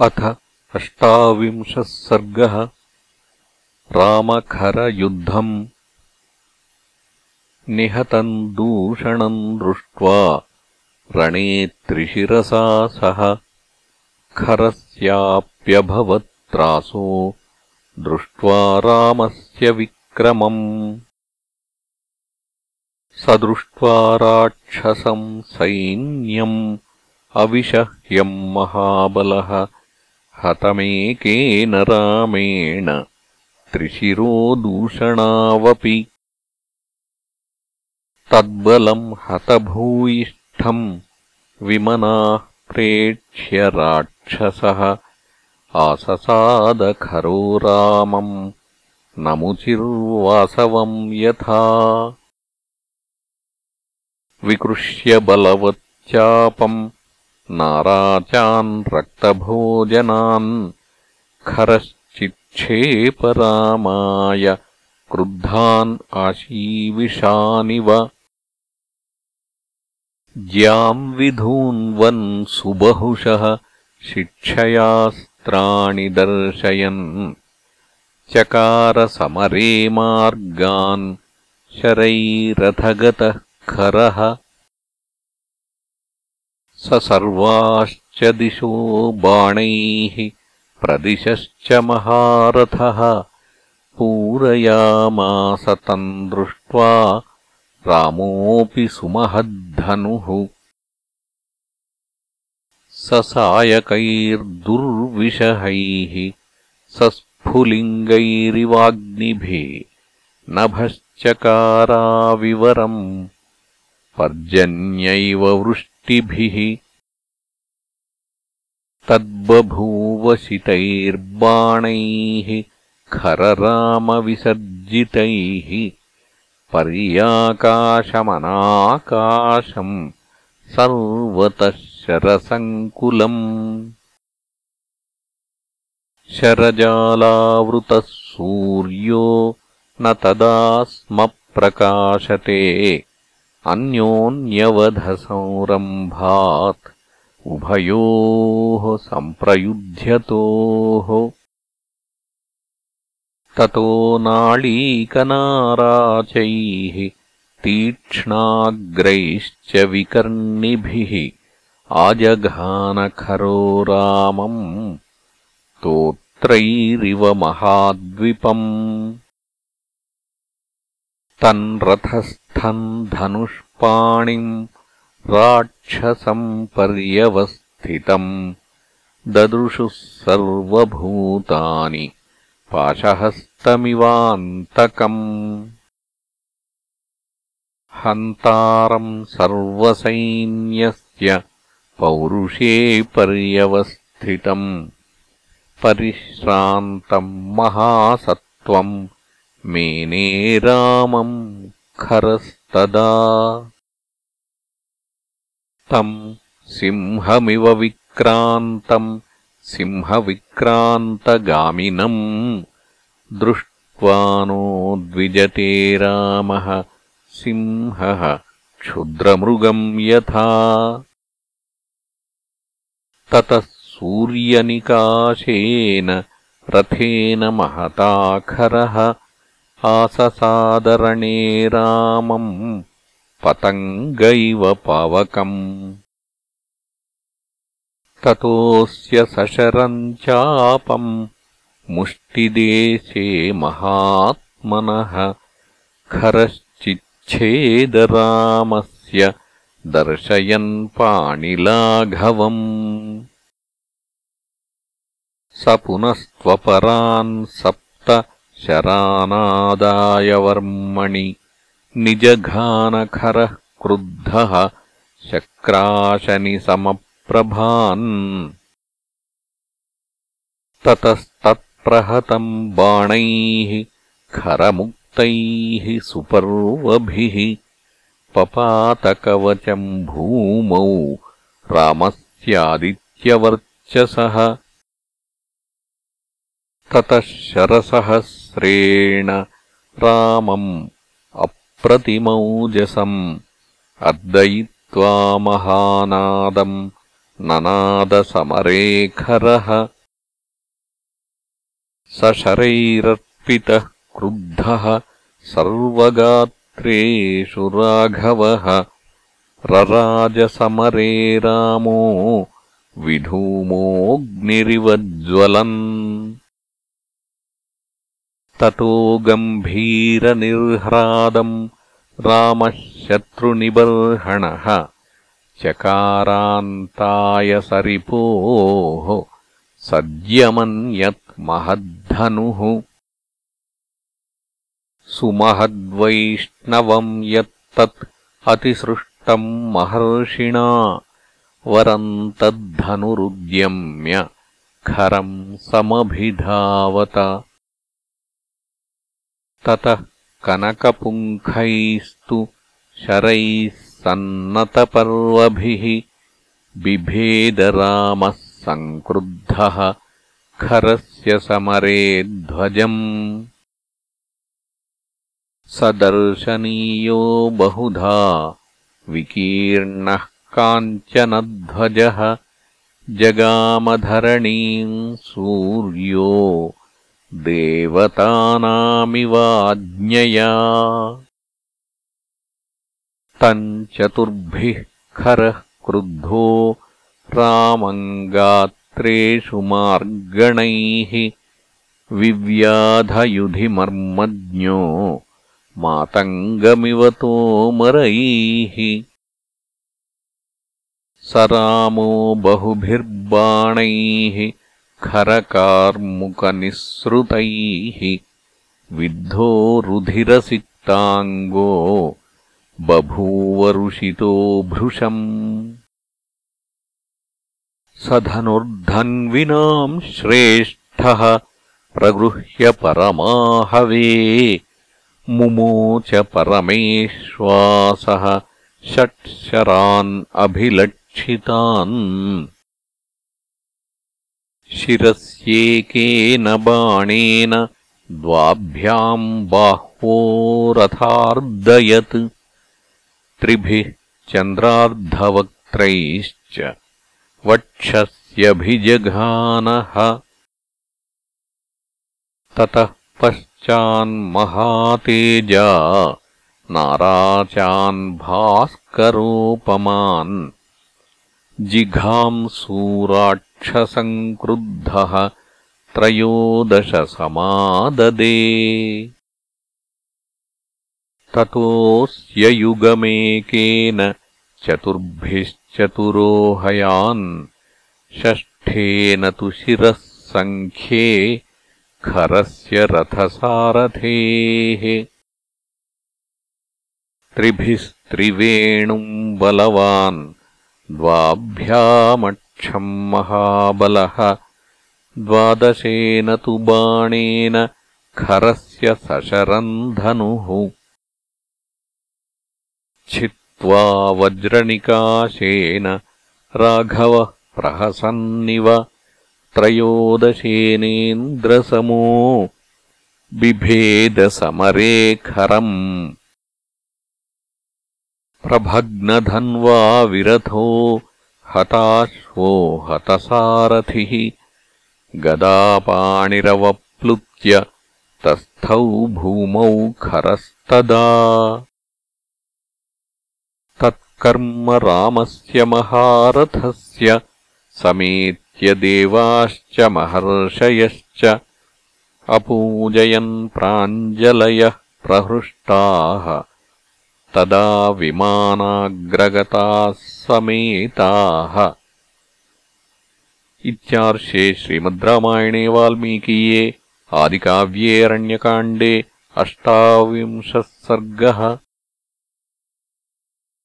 अथ अष्टाविंशः सर्गः रामखरयुद्धम्। निहतम् दूषणम् दृष्ट्वा रणे त्रिशिरसा सह खरस्याप्यभवत्रासो दृष्ट्वा रामस्य विक्रमम्। स दृष्ट्वा राक्षसम् सैन्यम् अविशह्यम् महाबलः हतमेकेन रामेण त्रिशिरो दूषणावपि तद्बलम् हतभूयिष्ठम् विमनाः प्रेक्ष्य राक्षसः आससादखरो रामम् नमुचिर्वासवम् यथा विकृष्य बलवच्चापम् नाराचान् रक्तभोजनान् खरश्चिक्षेपरामाय क्रुद्धान् आशीविषानिव। ज्याम् विधून्वन् सुबहुशः शिक्षयास्त्राणि दर्शयन्। चकारसमरे मार्गान् शरैरथगतः खरः सर्वाश्च दिशो बाणैः प्रदिशश्च महारथः। पूरयामास तम् दृष्ट्वा रामोऽपि सुमहद्धनुः। स सायकैर्दुर्विषहैः सस्फुलिङ्गैरिवाग्निभिः नभश्चकाराविवरम् पर्जन्यैव वृष्टिभिः तद्बभूवशितैर्बाणैः खररामविसर्जितैः पर्याकाशमनाकाशम् सर्वतः शरसङ्कुलम्। शरजालावृतः सूर्यो न तदा स्म प्रकाशते अन्योन्यवधसंरम्भात् उभयोः सम्प्रयुध्यतोः। ततो नाळीकनाराचैः तीक्ष्णाग्रैश्च विकर्णिभिः आजघानखरो रामम् स्तोत्रैरिव महाद्विपम्। तन् रथस्थम् धनुष्पाणिम् राक्षसम् पर्यवस्थितम्। ददृशुः सर्वभूतानि पाशहस्तमिवान्तकम्। हन्तारम् सर्वसैन्यस्य पौरुषे पर्यवस्थितम्। परिश्रान्तम् महासत्त्वम् मेने रामम् खरस्तदा तम् सिंहमिव विक्रान्तम्। सिंहविक्रान्तगामिनम्। दृष्ट्वा नो द्विजते रामः। सिंहः क्षुद्रमृगम् यथा। ततः सूर्यनिकाशेन रथेन महताखरः। आससादरणे रामम् पतङ्गैव पावकम्। ततोऽस्य सशरम् चापम्। मुष्टिदेशे महात्मनः। खरश्चिच्छेदरामस्य दर्शयन् पाणिलाघवम्। स पुनस्त्वपरान् सप्त शरानादायवर्मणि निजघानखरः क्रुद्धः शक्राशनिसमप्रभान्। ततस्तत्प्रहतम् बाणैः खरमुक्तैः सुपर्वभिः पपातकवचम् भूमौ रामस्यादित्यवर्चसः। ततः शरसहस्रेण रामम् अप्रतिमौजसम् अर्दयित्वा महानादम् ननादसमरेखरः सशरैरर्पितः क्रुद्धः सर्वगात्रेषु राघवः रराजसमरे रामो विधूमोऽग्निरिवज्ज्वलन् ततो गम्भीरनिर्ह्रादम् रामः शत्रुनिबर्हणः चकारान्तायसरिपोः सज्यमन्यत् महद्धनुः सुमहद्वैष्णवम् यत्तत् अतिसृष्टम् महर्षिणा वरम् तद्धनुरुद्यम्य खरम् समभिधावत ततः कनकपुङ्खैस्तु शरैः सन्नतपर्वभिः बिभेदरामः सङ्क्रुद्धः खरस्य समरे ध्वजम्। स दर्शनीयो बहुधा विकीर्णः काञ्चनध्वजः जगामधरणीम् सूर्यो देवतानामिवाज्ञया। तम् चतुर्भिः खरः क्रुद्धो रामम् गात्रेषु मार्गणैः विव्याधयुधिमर्मज्ञो मातङ्गमिवतोमरैः स रामो बहुभिर्बाणैः खरकार्मुकनिःसृतैः विद्धो रुधिरसिक्ताङ्गो बभूवरुषितो भृशम्। स धनुर्धन्विनाम् श्रेष्ठः प्रगृह्य परमाहवे मुमोच परमेश्वासः षट्शरान् अभिलक्षितान् शिरस्येकेन बाणेन द्वाभ्याम् बाह्वोरथार्दयत् त्रिभिः चन्द्रार्धवक्त्रैश्च वक्षस्यभिजघानः। ततः पश्चान्महातेजा नाराचान् भास्करोपमान् जिघांसूराट् क्षसङ्क्रुद्धः त्रयोदशसमाददे। ततोऽस्य युगमेकेन चतुर्भिश्चतुरोहयान् षष्ठेन तु शिरः सङ्ख्ये खरस्य रथसारथेः। त्रिभिस्त्रिवेणुम् बलवान् द्वाभ्यामट् क्षम् महाबलः। द्वादशेन तु बाणेन खरस्य सशरन्धनुः। छित्त्वा वज्रनिकाशेन राघवः प्रहसन्निव। त्रयोदशेनेन्द्रसमो। बिभेदसमरे खरम् प्रभग्नधन्वा विरथो हताश्वो हतसारथिः गदापाणिरवप्लुत्य तस्थौ भूमौ खरस्तदा। तत्कर्म रामस्य महारथस्य समेत्य देवाश्च महर्षयश्च अपूजयन् प्राञ्जलयः प्रहृष्टाः तदा विमानाग्रगताः समेताः। इत्यार्षे श्रीमद्रामायणे वाल्मीकीये आदिकाव्ये अरण्यकाण्डे अष्टाविंशः सर्गः